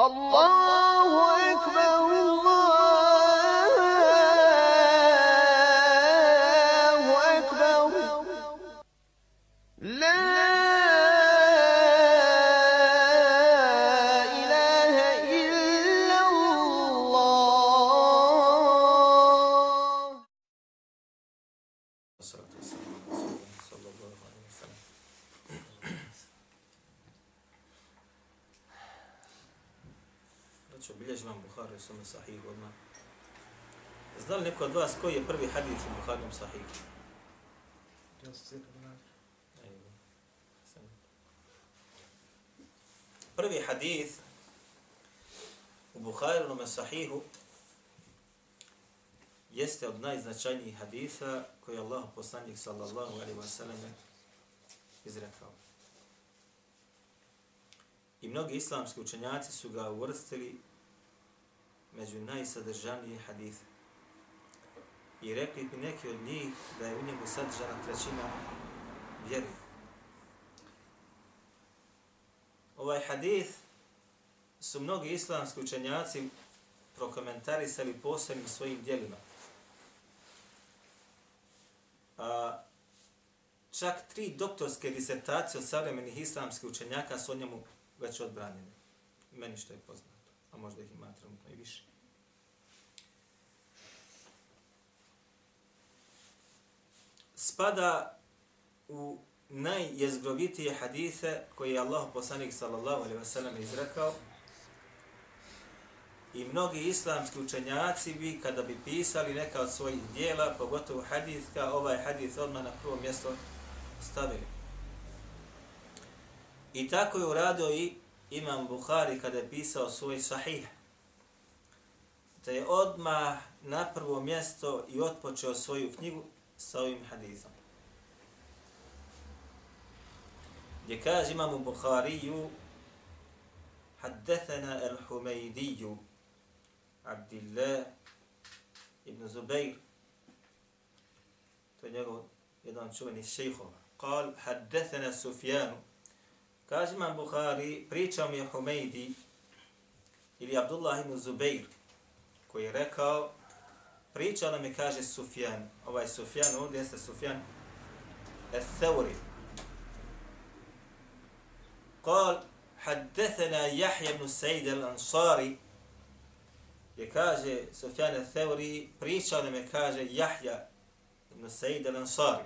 الله od vas koji je prvi hadith u Buharijom sahihu? Prvi hadith u Buharijom sahihu jeste od najznačajnijih haditha koji je Allah poslanik sallallahu alaihi wa sallam izrekao. I mnogi islamski učenjaci su ga uvrstili među najsadržanije hadithe. I rekli bi neki od njih da je u njemu sadržana trećina vjeri. Ovaj hadith su mnogi islamski učenjaci prokomentarisali posebnim svojim dijelima. A, čak tri doktorske disertacije od savremenih islamskih učenjaka su o njemu već odbranjene. Meni što je poznato, a možda ih ima trenutno i više. Spada u najjezgrovitije hadise koje je Allah poslanik sallallahu alaihi wasallam izrekao i mnogi islamski učenjaci bi kada bi pisali neka od svojih dijela, pogotovo hadiska, ovaj hadith odmah na prvo mjesto stavili. I tako je uradio i Imam Bukhari kada je pisao svoj sahih. Da je odmah na prvo mjesto i otpočeo svoju knjigu sa ovim hadisom. Gdje kaže imam u Bukhariju, Haddethena al-Humaydiju, Abdillah ibn Zubayr, to je njegov jedan čuveni šejhova, kal Haddethena Sufjanu, Kaže imam Bukhari, pričao mi je Humaydi ili Abdullah ibn Zubayr, koji je rekao, pričao nam je kaže Sufjan ovaj Sufjan ovdje jeste Sufjan الثوري قال حدثنا يحيى بن سعيد الأنصاري je kaže Sufjan al-Thawri, pričao nam je, kaže Jahja ibn Sa'id al-Ansari.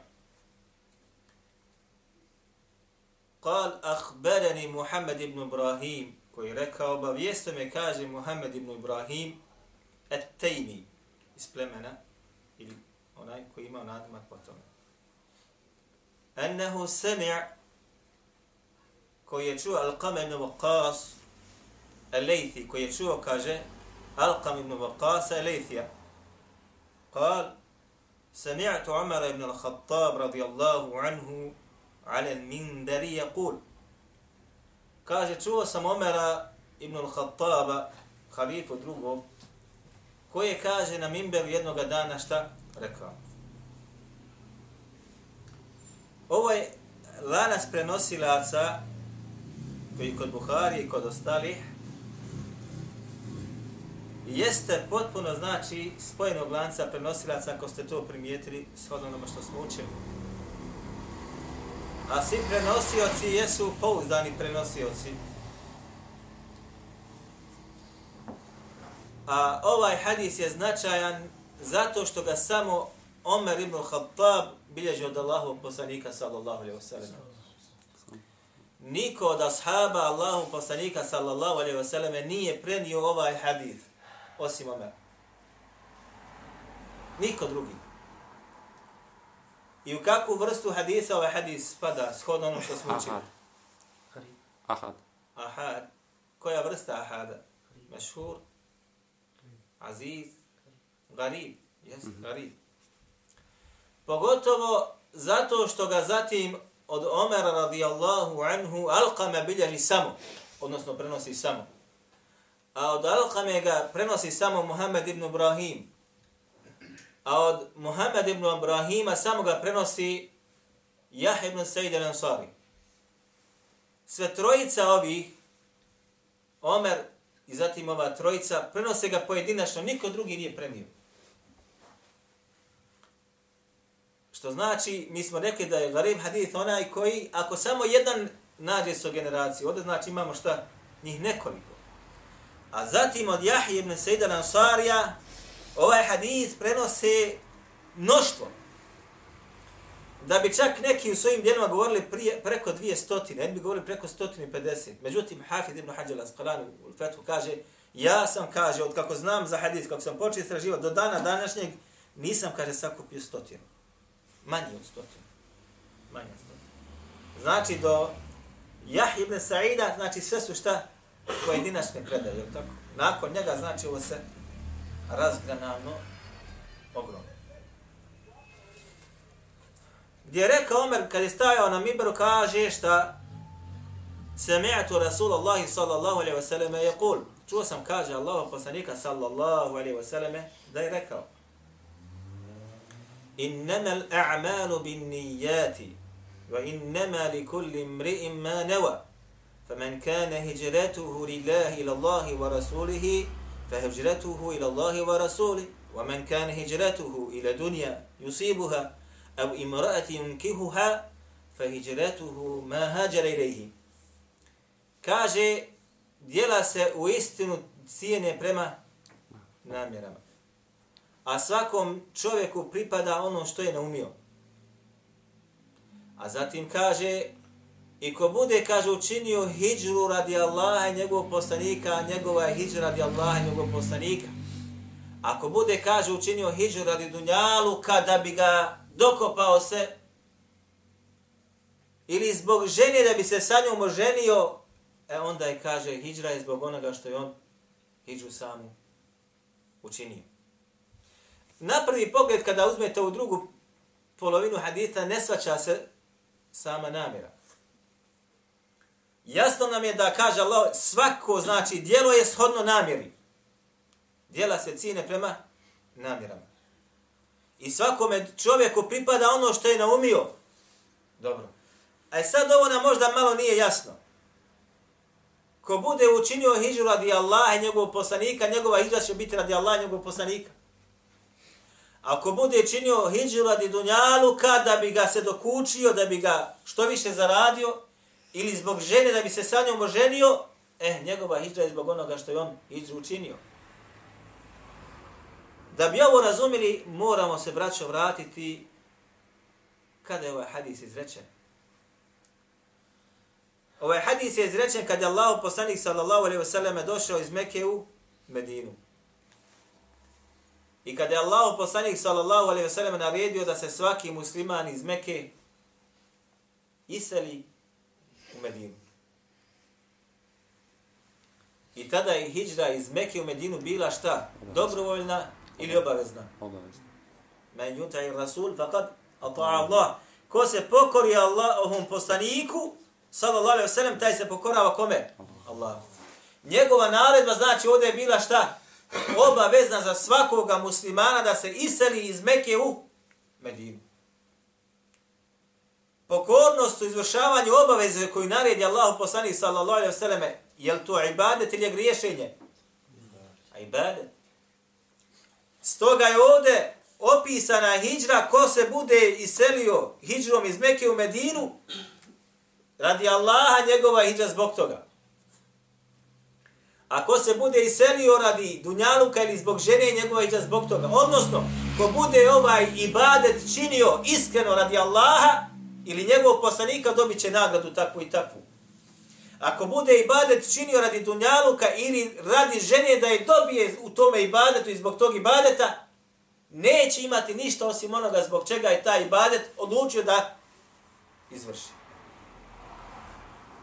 Kal, ahberani Muhammed ibn Ibrahim, koji je rekao, obavijesto me, kaže Muhammed ibn Ibrahim, et tejmi, iz plemena, ili onaj koji ima nadimak po tome. Ennehu sami' koji je čuo Al-Qam ibn Waqas, Al-Laythi, koji je čuo, kaže, ألقم بن وقاص ليثيا قال سمعت عمر بن الخطاب رضي الله عنه على المنبر يقول kaže čuo sam Omera ibn al-Khattaba, halifu koje kaže na Mimberu jednog dana šta rekao. Ovo je lanas prenosilaca koji kod Buhari i kod ostalih jeste potpuno znači spojenog lanca prenosilaca ako ste to primijetili shodno onome što smo učili. A svi prenosioci jesu pouzdani prenosioci. A ovaj hadis je značajan zato što ga samo Omer ibn Khattab bilježi od Allahovog poslanika sallallahu alaihi wasallam. Niko od ashaba Allahu poslanika sallallahu alaihi wasallam nije prenio ovaj hadis osim Omer. Niko drugi. I u kakvu vrstu hadisa ovaj hadis spada, shodno ono što smo učili? Ahad. Ahad. Ahad. Koja vrsta ahada? Mešhur? Aziz? Garib? Jes, mm -hmm. garib. Pogotovo zato što ga zatim od Omera radijallahu anhu alqame bilježi samo, odnosno prenosi samo. A od Alqame ga prenosi samo Muhammed ibn Ibrahim. A od Muhammed ibn Ibrahima samo ga prenosi Jah ibn Sayyid al-Ansari. Sve trojica ovih, Omer i zatim ova trojica, prenose ga pojedinačno, niko drugi nije prenio. Što znači, mi smo rekli da je garib hadith onaj koji, ako samo jedan nađe svoj generaciju, onda znači imamo šta? Njih nekoliko. A zatim od Jahije ibn Sejda Ansarija, ovaj hadith prenose mnoštvo. Da bi čak neki u svojim djelima govorili prije, preko dvije stotine, jedni bi govorili preko stotine i pedeset. Međutim, Hafid ibn Hađal Asqalani u Fethu kaže, ja sam, kaže, od kako znam za hadis, kako sam počeo istraživati do dana današnjeg, nisam, kaže, sakupio stotinu. Manje od stotinu. Manje od stotinu. Znači, do Jah ibn Sa'ida, znači sve su šta? Pojedinačne predaje, tako? Nakon njega, znači, ovo se razgranano ogromno. Gdje je rekao Omer, kad je stajao na Miberu, kaže šta? Sami'atu Rasulallahi sallallahu alaihi wa sallam je kul. Čuo sam, kaže Allah poslanika sallallahu alaihi wa sallam da je rekao. Innama al-a'malu bin nijati wa innama li kulli mri'in ma nawa. فمن كان هجرته لله إلى الله ورسوله فهجرته إلى الله ورسوله ومن كان هجرته إلى دنيا يصيبها أو امرأة ينكهها فهجرته ما هاجر إليه kaže dijela se u istinu cijene prema namjerama. A svakom čovjeku pripada ono što je naumio. A zatim kaže, i ko bude, kaže, učinio hijđru radi Allaha i njegovog poslanika, njegova je hijđra radi Allaha i njegovog poslanika. Ako bude, kaže, učinio hijđru radi Dunjalu, kada bi ga dokopao se, ili zbog žene da bi se sa njom oženio, e onda je, kaže, hijđra je zbog onoga što je on hijđu samu učinio. Na prvi pogled, kada uzmete u drugu polovinu hadita, ne svaća se sama namjera. Jasno nam je da kaže Allah, svako znači dijelo je shodno namjeri. Dijela se cine prema namjerama. I svakome čovjeku pripada ono što je naumio. Dobro. A sad ovo nam možda malo nije jasno. Ko bude učinio hijđu radi Allaha i njegovog poslanika, njegova hijđa će biti radi Allaha i njegovog poslanika. Ako bude činio hijđu radi dunjalu, kada bi ga se dokučio, da bi ga što više zaradio, ili zbog žene da bi se sa njom oženio, eh, njegova hijđa je zbog onoga što je on hijđu učinio. Da bi ovo razumili, moramo se, braćo, vratiti kada je ovaj hadis izrečen. Ovaj hadis je izrečen kada je Allah poslanik sallallahu alaihi wasallam došao iz Mekke u Medinu. I kada je Allah poslanik sallallahu alaihi wasallam naredio da se svaki musliman iz Mekke iseli u Medinu. I tada je hijđra iz Mekke u Medinu bila šta? Dobrovoljna ili obavezna? Obavezno. Men yutai rasul faqad ata'a Allah. Ko se pokori Allahovom poslaniku, sallallahu alejhi ve sellem, taj se pokorava kome? Allah. Njegova naredba znači ovdje je bila šta? Obavezna za svakoga muslimana da se iseli iz Mekke u Medinu. Pokornost u izvršavanju obaveze koju naredi Allah poslanik sallallahu alejhi ve selleme, je li to ibadet ili je griješenje? Ibadet. Stoga je ovdje opisana hijđra ko se bude iselio hijđrom iz Mekke u Medinu radi Allaha njegova hijđa zbog toga. A ko se bude iselio radi Dunjaluka ili zbog žene njegova hijđa zbog toga. Odnosno, ko bude ovaj ibadet činio iskreno radi Allaha ili njegovog poslanika dobit će nagradu takvu i takvu. Ako bude ibadet činio radi Dunjaluka ili radi žene da je dobije u tome ibadetu i zbog tog ibadeta, neće imati ništa osim onoga zbog čega je taj ibadet odlučio da izvrši.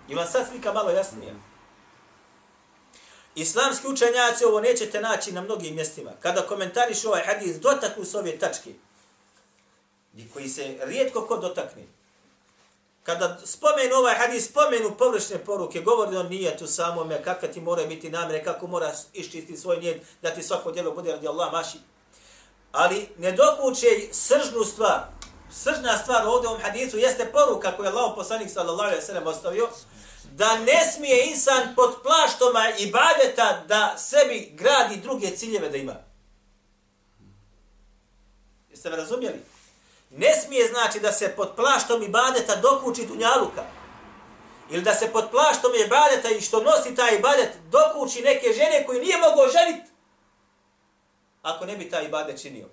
I vam sad slika malo jasnije. Islamski učenjaci ovo nećete naći na mnogim mjestima. Kada komentariš ovaj hadis, dotaknu se ove tačke, koji se rijetko ko dotakne. Kada spomenu ovaj hadis, spomenu površne poruke, govori on nije tu samome, kakve ti mora biti namere, kako moraš iščistiti svoj nijed, da ti svako djelo bude radi Allah maši. Ali ne dokuće sržnu stvar. Sržna stvar ovdje u ovom hadisu jeste poruka koju je Allah poslanik sallallahu alaihi sallam ostavio, da ne smije insan pod plaštoma i badeta da sebi gradi druge ciljeve da ima. Jeste me razumjeli? Ne smije znači da se pod plaštom ibadeta dokuči dunjaluka. Ili da se pod plaštom ibadeta i što nosi taj ibadet dokuči neke žene koji nije mogao ženiti ako ne bi taj ibadet činio.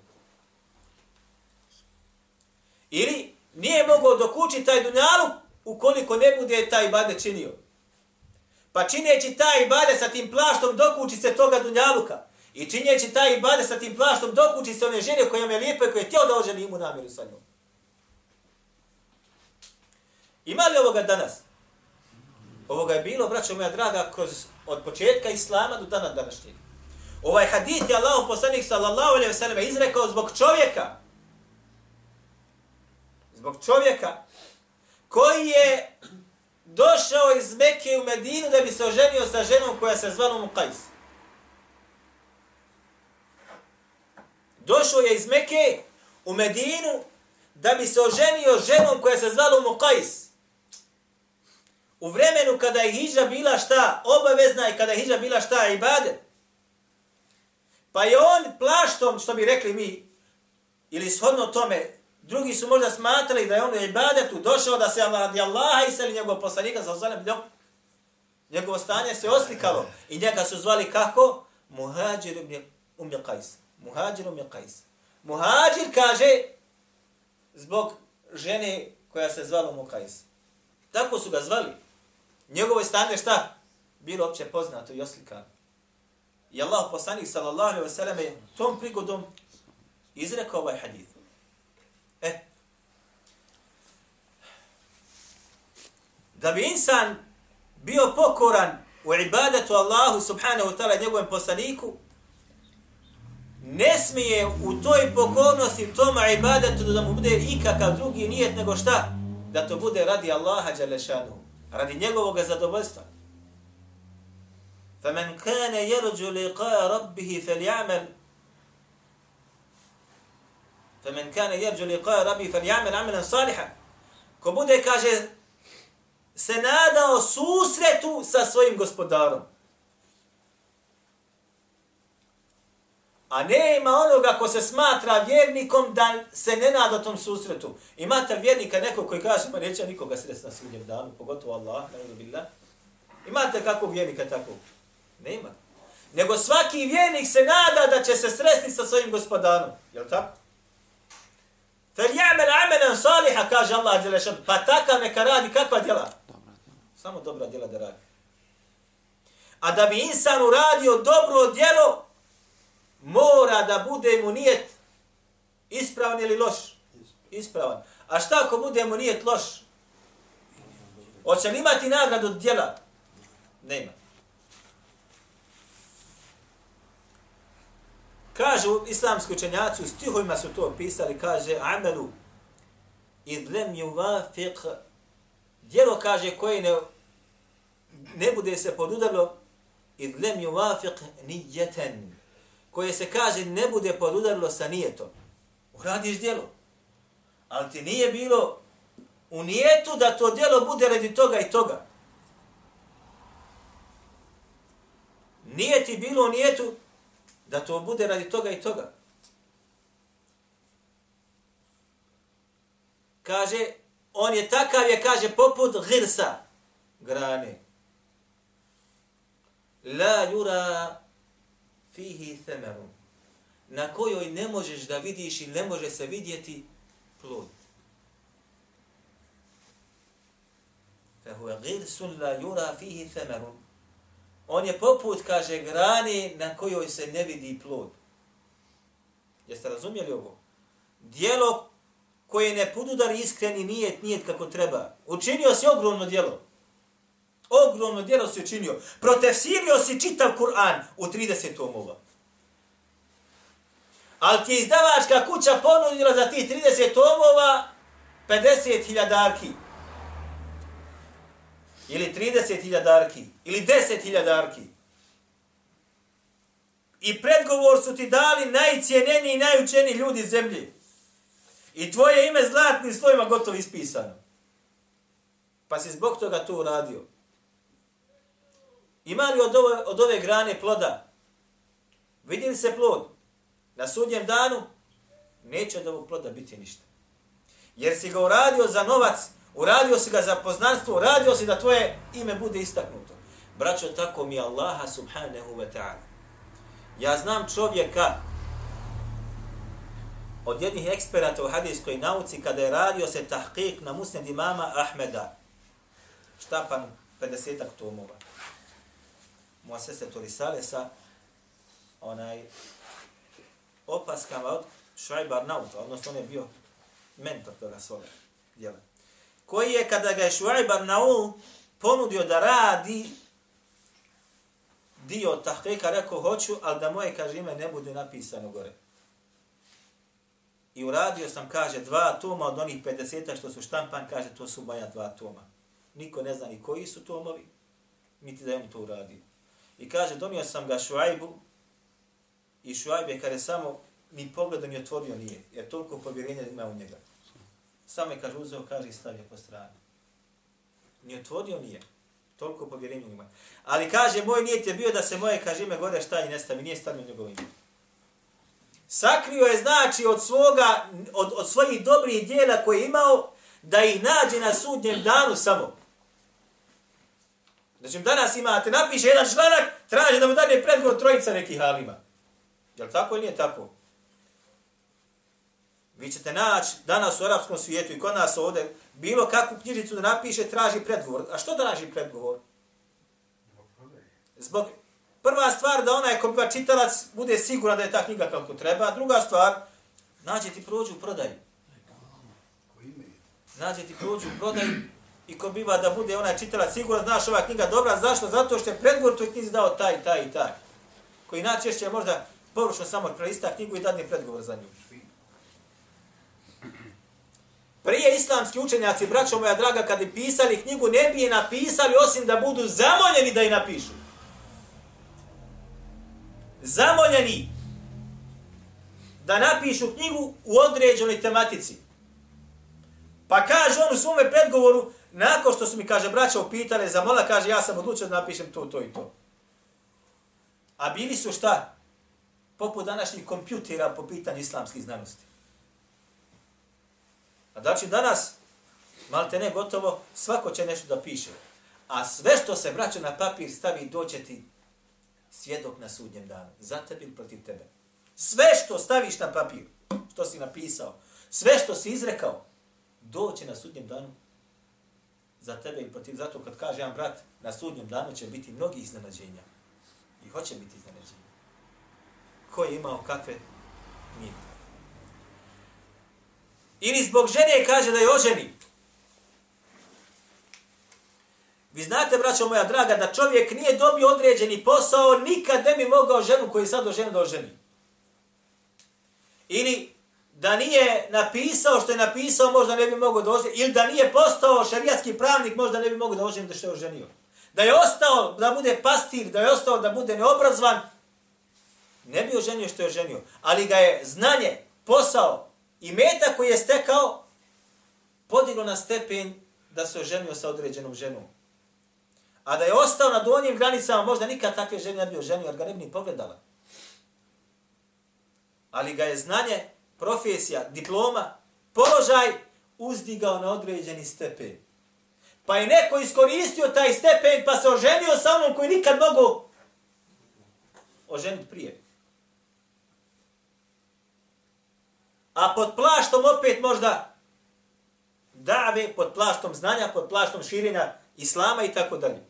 Ili nije mogao dokući taj dunjaluk ukoliko ne bude taj ibadet činio. Pa čineći taj ibadet sa tim plaštom dokuči se toga dunjaluka. I činjeći taj ibadet sa tim plaštom dokući se one žene koja je lijepa i koja je htio da oželi imu namjeru sa njom. Ima li ovoga danas? Ovoga je bilo, braćo moja draga, kroz, od početka Islama do dana današnjeg. Ovaj hadith je Allah poslanik sallallahu alaihi wasallam izrekao zbog čovjeka. Zbog čovjeka koji je došao iz Mekke u Medinu da bi se oženio sa ženom koja se zvala Muqais. Došao je iz Mekke u Medinu da bi se oženio ženom koja se zvala Muqais. U vremenu kada je hijđa bila šta obavezna i kada je hijđa bila šta ibadet. Pa je on plaštom, što bi rekli mi, ili shodno tome, drugi su možda smatrali da je on u ibadetu došao da se radi Allaha i seli njegov poslanika sa osanem, ljop. Njegovo stanje se oslikalo i njega su zvali kako? Muhađir umje kajs. Muhađirom je kajs. Muhađir kaže zbog žene koja se zvala Mukajs. Tako su ga zvali. Njegovo stanje šta? Bilo opće poznato i oslikano. I Allah poslanik sallallahu alaihi wa sallam je tom prigodom izrekao ovaj hadith. E, da bi insan bio pokoran u ibadetu Allahu subhanahu wa ta'ala njegovom poslaniku, ne smije u toj pokornosti, toma ibadetu da mu bude ikakav drugi nijet nego šta? Da to bude radi Allaha Đalešanu, radi njegovog zadovoljstva. فمن كان يرجو لقاء ربه فليعمل فمن كان يرجو لقاء ربه فليعمل عملا صالحا ko bude kaže se nadao susretu sa svojim gospodarom A ne ima onoga ko se smatra vjernikom da se ne nada tom susretu. Imate vjernika neko koji kaže, pa neće nikoga sresti na sudnjem danu, pogotovo Allah, ne Imate kakvog vjernika takvog? Nema. Nego svaki vjernik se nada da će se sresti sa svojim gospodarom. Je li tako? Fel ja'mel amelan saliha, kaže Allah Đelešan. Pa takav neka radi kakva djela? Samo dobra djela da radi. A da bi insan uradio dobro djelo, mora da bude mu nijet ispravan ili loš? Ispravan. A šta ako bude mu nijet loš? Hoće li imati nagradu djela? Nema. Kažu islamski učenjaci, u stihovima su to opisali, kaže, amelu, idlem yuvafiq, djelo kaže koje ne, ne bude se podudarlo, idlem yuvafiq nijeten, koje se kaže ne bude podudarilo sa nijetom. Uradiš djelo. Ali ti nije bilo u nijetu da to djelo bude radi toga i toga. Nije ti bilo u nijetu da to bude radi toga i toga. Kaže, on je takav je, kaže, poput girsa, grane. La jura fihi themeru, na kojoj ne možeš da vidiš i ne može se vidjeti plod. Fahu girsun la jura fihi themeru, On je poput, kaže, grani na kojoj se ne vidi plod. Jeste razumjeli ovo? Dijelo koje ne podudar iskreni nijet, nijet kako treba. Učinio si ogromno dijelo. Ogromno djelo si učinio. Protefsirio si čitav Kur'an u 30 tomova. Ali ti je izdavačka kuća ponudila za ti 30 tomova 50 hiljadarki ili 30.000 darki, ili 10.000 darki. I predgovor su ti dali najcijeneniji i najučeniji ljudi zemlje. I tvoje ime zlatnim slovima gotovo ispisano. Pa si zbog toga to uradio. Ima li od ove, od ove grane ploda? Vidi li se plod? Na sudnjem danu neće od ovog ploda biti ništa. Jer si ga uradio za novac, uradio si ga za poznanstvo, uradio si da tvoje ime bude istaknuto. Braćo, tako mi Allaha subhanahu wa ta'ala. Ja znam čovjeka od jednih eksperata u hadijskoj nauci kada je radio se tahkik na musned imama Ahmeda. Štapan 50-ak tomova. Moja sestra sa onaj opaskama od Švajbar Nauta, odnosno on je bio mentor toga svoga djela. Koji je kada ga je Švajbar Naul ponudio da radi dio tahkika, rekao hoću, ali da moje, kaže, ime ne bude napisano gore. I uradio sam, kaže, dva toma od onih 50 što su štampan, kaže, to su moja dva toma. Niko ne zna ni koji su tomovi, niti da je on to uradio. I kaže, donio sam ga Šuajbu, i Šuajb je, kada samo ni pogledom je otvorio nije, jer toliko povjerenja ima u njega. Samo je, kaže, uzeo, kaže, i stavio po strani. Ni otvorio nije. Toliko povjerenja ima. Ali kaže, moj nijet je bio da se moje, kaže, ime gore šta i ne stavi, nije stavio njegovo ime. Sakrio je, znači, od svoga, od, od svojih dobrih dijela koje je imao, da ih nađe na sudnjem danu samo. Znači, danas imate, napiše jedan članak, traže da mu dane predgovor trojica nekih halima. Je li tako ili nije tako? Vi ćete naći danas u arapskom svijetu i kod nas ovdje bilo kakvu knjižicu da napiše, traži predgovor. A što traži predgovor? Zbog prva stvar da onaj ko čitalac bude siguran da je ta knjiga kako treba. Druga stvar, nađe ti prođu u prodaju. Nađe ti prođu u prodaju i ko biva da bude onaj čitala sigurno znaš ova knjiga dobra, zašto? Zato što je predgovor toj knjizi dao taj, taj i taj. Koji najčešće možda površno samo prelista knjigu i dadne predgovor za nju. Prije islamski učenjaci, braćo moja draga, kad bi pisali knjigu, ne bi je napisali osim da budu zamoljeni da je napišu. Zamoljeni da napišu knjigu u određenoj tematici. Pa kaže on u svome predgovoru, nakon što su mi, kaže, braća upitali, zamola, kaže, ja sam odlučio da napišem to, to i to. A bili su šta? Poput današnjih kompjutera po pitanju islamskih znanosti. A znači danas, malte ne gotovo, svako će nešto da piše. A sve što se braća na papir stavi, doće ti svjedok na sudnjem danu. Za tebe ili protiv tebe. Sve što staviš na papir, što si napisao, sve što si izrekao, doće na sudnjem danu za tebe i protiv. Zato kad kaže jedan brat, na sudnjem danu će biti mnogi iznenađenja. I hoće biti iznenađenja. Ko je imao kakve? Nije. Ili zbog žene kaže da je oženi. Vi znate, braćo moja draga, da čovjek nije dobio određeni posao, nikad ne bi mogao ženu koji sad oženi da oženi. Ili da nije napisao što je napisao, možda ne bi mogao da oženio, Ili da nije postao šarijatski pravnik, možda ne bi mogao da oženio da što je oženio. Da je ostao da bude pastir, da je ostao da bude neobrazvan, ne bi oženio što je oženio. Ali ga je znanje, posao, i meta koji je stekao podiglo na stepen da se oženio sa određenom ženom. A da je ostao na donjim granicama, možda nikad takve žene ne bi oženio, jer ga ne bi ni pogledala. Ali ga je znanje, profesija, diploma, položaj uzdigao na određeni stepen. Pa je neko iskoristio taj stepen pa se oženio sa onom koji nikad mogu oženiti prije. a pod plaštom opet možda dave, pod plaštom znanja, pod plaštom širenja islama i tako dalje.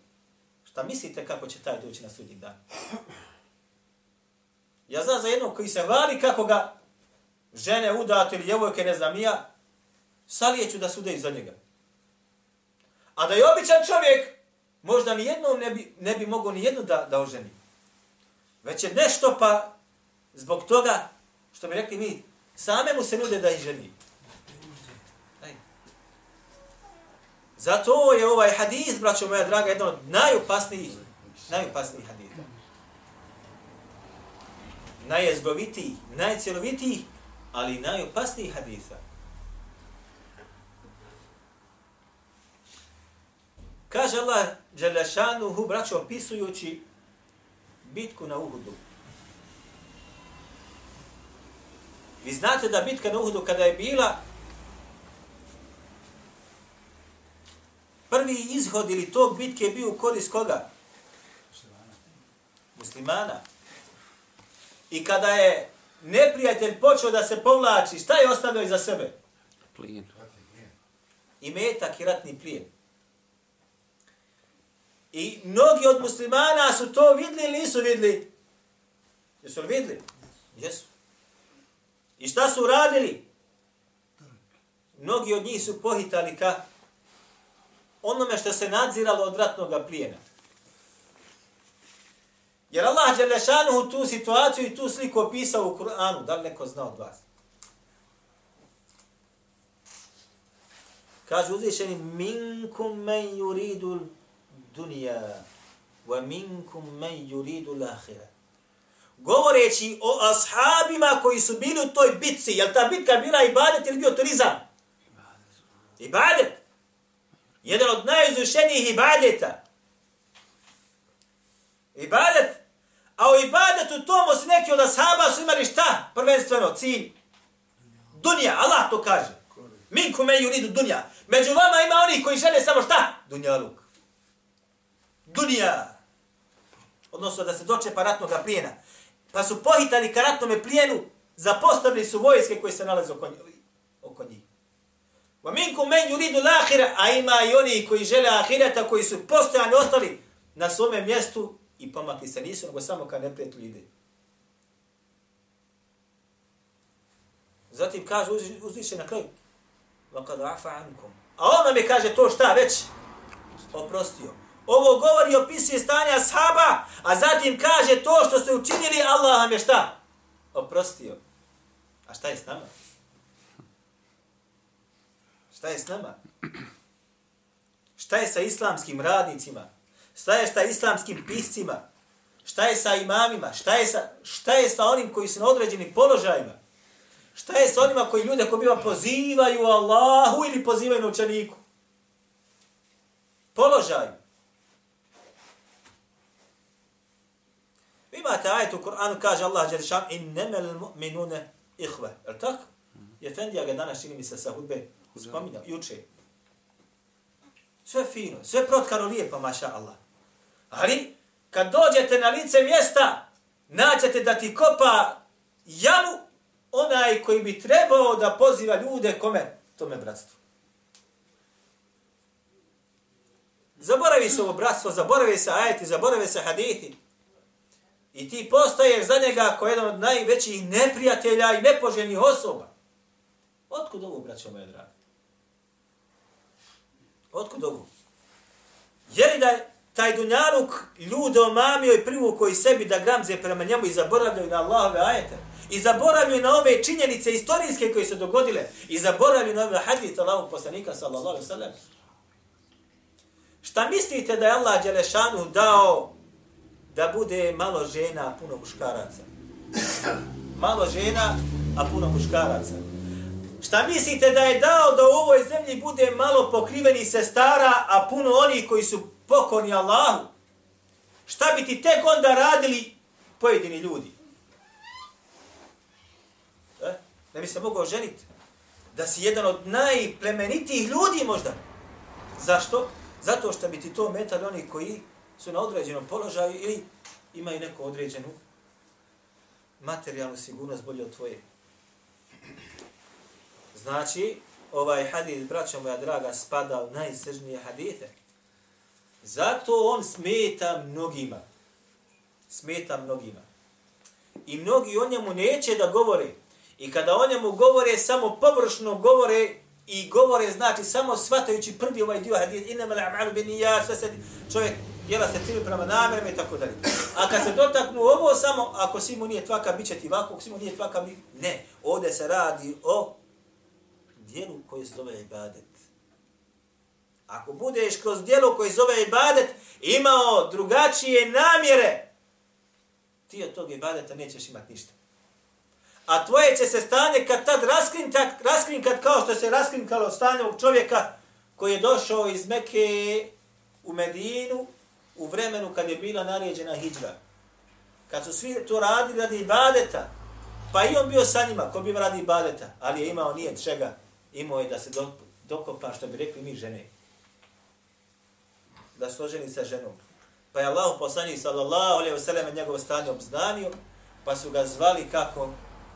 Šta mislite kako će taj doći na sudnji dan? Ja znam za jednog koji se hvali kako ga žene udate ili djevojke, ne znam ja, salijeću da sude iza njega. A da je običan čovjek, možda ni jednom ne bi, ne bi mogao ni jednu da, da oženi. Već je nešto pa zbog toga, što bi rekli mi, Same mu se nude da ih ženi. Zato je ovaj hadis, braćo moja draga, jedan od najopasnijih, najopasnijih hadisa. Najezgovitijih, najcjelovitijih, ali najopasnijih hadisa. Kaže Allah Đelešanuhu, braćo, opisujući bitku na Uhudu. Vi znate da bitka na Uhudu kada je bila, prvi izhod ili tog bitke je bio u korist koga? Muslimana. I kada je neprijatelj počeo da se povlači, šta je ostavio iza sebe? Plin. I metak i ratni plijen. I mnogi od muslimana su to vidli ili nisu vidli? Jesu li vidli? Jesu. I šta su uradili? Mnogi od njih su pohitali ka onome što se nadziralo od ratnog plijena. Jer Allah Đelešanuhu tu situaciju i tu sliku opisao u Kur'anu. Da li neko zna od vas? Kaže uzvišeni, minkum men yuridu dunja, wa minkum men yuridu lahira. Govoreći o ashabima koji su bili u toj bitci, je ta bitka bila ibadet ili bio turizam? Ibadet. Jedan od najizvršenijih ibadeta. Ibadet. A u ibadetu tomu se neki od ashaba su imali šta? Prvenstveno, cilj. Dunja, Allah to kaže. Minku me yuridu dunja. Među vama ima onih koji žele samo šta? Dunjaluk. Dunja. Odnosno da se doče pa ratnog plijena. Pa su pohitali ka ratnome plijenu, zapostavili su vojske koje se nalaze oko, oko njih. Wa minkum men yuridu al a ima i oni koji žele ahireta, koji su postojani ostali na svome mjestu i pomakli se nisu, nego samo ka neprijatelju ide. Zatim kaže, uzviše na kraju, وَقَدْ عَفَ عَنْكُمْ A on nam je, kaže, to šta već? Oprostio. Ovo govori o opisuje stanja sahaba, a zatim kaže to što ste učinili, Allah vam je šta? Oprostio. A šta je s nama? Šta je s nama? Šta je sa islamskim radnicima? Šta je sa islamskim piscima? Šta je sa imamima? Šta je sa, šta je sa onim koji su na određenim položajima? Šta je sa onima koji ljude koji biva pozivaju Allahu ili pozivaju na učeniku? Položaj. Vi imate ajet u Kur'anu, kaže Allah Đerišan, in nemel mu'minune ihve. Je li tako? Je Fendija ga danas čini mi se sa hudbe spominjao, juče. Sve fino, sve protkano lijepo, maša Allah. Ali, kad dođete na lice mjesta, naćete da ti kopa jamu onaj koji bi trebao da poziva ljude kome? Tome bratstvu. Zaboravi se ovo bratstvo, zaboravi se ajeti, zaboravi se hadithi. I ti postaješ za njega kao jedan od najvećih neprijatelja i nepoželjnih osoba. Otkud ovo, braćo moje drage? Otkud ovo? Je li da je taj dunjaluk ljude omamio i privukao i sebi da gramze prema njemu i zaboravljaju na Allahove ajete? I zaboravljaju na ove činjenice istorijske koje su dogodile? I zaboravljaju na ove hadite Allahog poslanika sallallahu alaihi sallam? Šta mislite da je Allah Đelešanu dao da bude malo žena, a puno muškaraca? Malo žena, a puno muškaraca. Šta mislite da je dao da u ovoj zemlji bude malo pokriveni sestara, a puno oni koji su pokorni Allahu? Šta bi ti tek onda radili pojedini ljudi? E? Ne bi se mogao ženiti? Da si jedan od najplemenitijih ljudi možda. Zašto? Zato što bi ti to metali oni koji su na određenom položaju ili imaju neku određenu materijalnu sigurnost bolje od tvoje. Znači, ovaj hadis, braćo moja draga, spada u najsržnije hadite. Zato on smeta mnogima. Smeta mnogima. I mnogi o njemu neće da govore. I kada o njemu govore, samo površno govore i govore, znači, samo shvatajući prvi ovaj dio hadis, inama l'amalu bin ja, sve se čovjek jela se cilju prema namjerama i tako dalje. A kad se dotaknu ovo samo, ako si mu nije tvaka, bit će ti ovako, ako si mu nije tvaka, mi... ne. Ovdje se radi o dijelu koji se zove ibadet. Ako budeš kroz dijelo koji zove ibadet imao drugačije namjere, ti od tog ibadeta nećeš imati ništa. A tvoje će se stanje kad tad raskrinkat, raskrinkat kao što se raskrinkalo stanje ovog čovjeka koji je došao iz Mekke u Medinu u vremenu kad je bila naređena hijđra. Kad su svi to radili radi ibadeta, pa i on bio sa njima, ko bi radi ibadeta, ali je imao nije čega, imao je da se dokopa, što bi rekli mi žene. Da se oženi sa ženom. Pa je Allah poslanik sallallahu alaihi wa njegov stanje obznanio, pa su ga zvali kako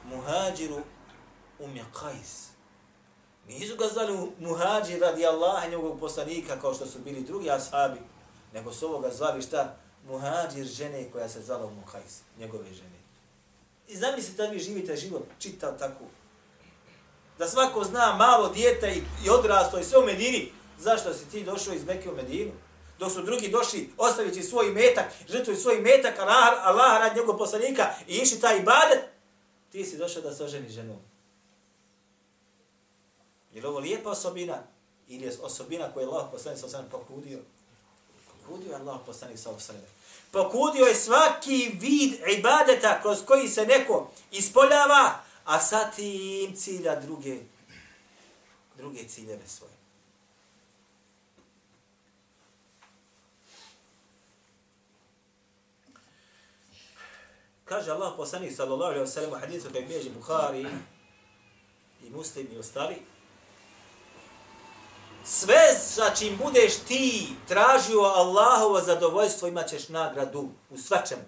muhađiru umje kajs. Nisu ga zvali muhađir radi Allaha njegovog poslanika kao što su bili drugi ashabi, nego su ovoga zvali šta? Muhađir žene koja se zvala Umu Kajs, njegove žene. I zamislite da vi živite život čitav tako. Da svako zna malo dijete i, i odrasto i sve u Medini. Zašto si ti došao iz Mekke u Medinu? Dok su drugi došli ostavići svoj metak, žrtvuju svoj metak, Allah, Allah rad njegovog poslanika i iši taj ibadet, ti si došao da se oženi ženom. Je li ovo lijepa osobina? Ili je osobina koju je Allah poslanik sa osanem pokudio? Pokudio je Allah poslanik sa osanem. Pokudio je svaki vid ibadeta kroz koji se neko ispoljava, a sa tim cilja druge, druge ciljeve svoje. Kaže Allah poslanik sallallahu alaihi ve sellem u hadithu kojeg Buhari Bukhari i Muslim i ostali, sve za čim budeš ti tražio Allahovo zadovoljstvo, imaćeš nagradu u svačemu.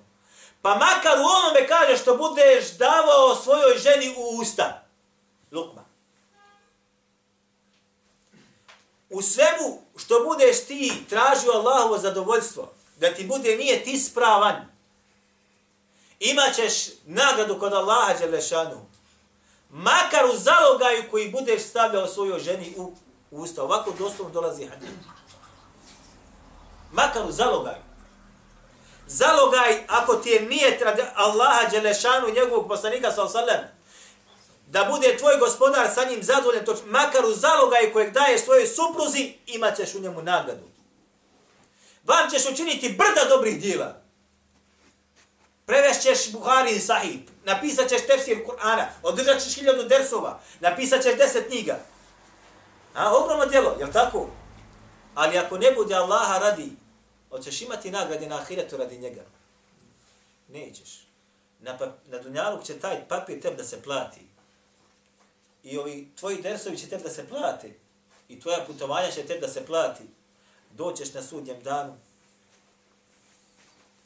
Pa makar u onome kaže što budeš davao svojoj ženi u usta. Lukma. U svemu što budeš ti tražio Allahovo zadovoljstvo, da ti bude nije ti imaćeš imat ćeš nagradu kod Allaha Đelešanu. Makar u zalogaju koji budeš stavljao svojoj ženi u usta. Ovako doslovno dolazi hadis. Makar u zalogaj. Zalogaj, ako ti je nije Allaha Đelešanu, njegovog poslanika, sallam, da bude tvoj gospodar sa njim zadovoljen, to, makar u zalogaju kojeg daješ svojoj supruzi, imat ćeš u njemu nagradu. Vam ćeš učiniti brda dobrih djela. Prevešćeš Buhari i Sahib, napisat ćeš tefsir Kur'ana, održat ćeš hiljadu dersova, napisat ćeš deset knjiga. A, ogromno djelo, jel tako? Ali ako ne bude Allaha radi, hoćeš imati nagrade na ahiretu radi njega? Nećeš. Na, pa, na dunjaluk će taj papir tebi da se plati. I ovi tvoji dersovi će tebi da se plati. I tvoja putovanja će tebi da se plati. Doćeš na sudnjem danu.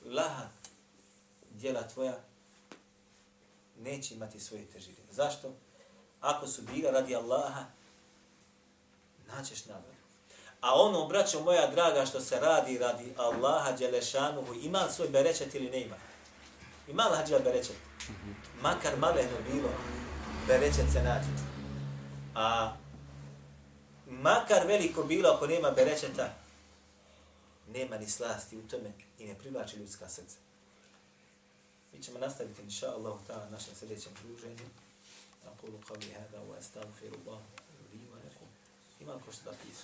Laha, djela tvoja, neće imati svoje težine. Zašto? Ako su bila radi Allaha, naćeš nagradu. A ono, braćo moja draga, što se radi radi Allaha Đelešanuhu, ima li svoj berečet ili ne ima? Ima li hađa berečet? Makar maleno bilo, berečet se nađe. A makar veliko bilo, ako nema berečeta, nema ni slasti u tome i ne privlači ljudska srca. Mi ćemo nastaviti, inša Allah, ta naša sljedeća druženja. أقول قولي هذا وأستغفر الله لي ولكم فيما كنت تقيس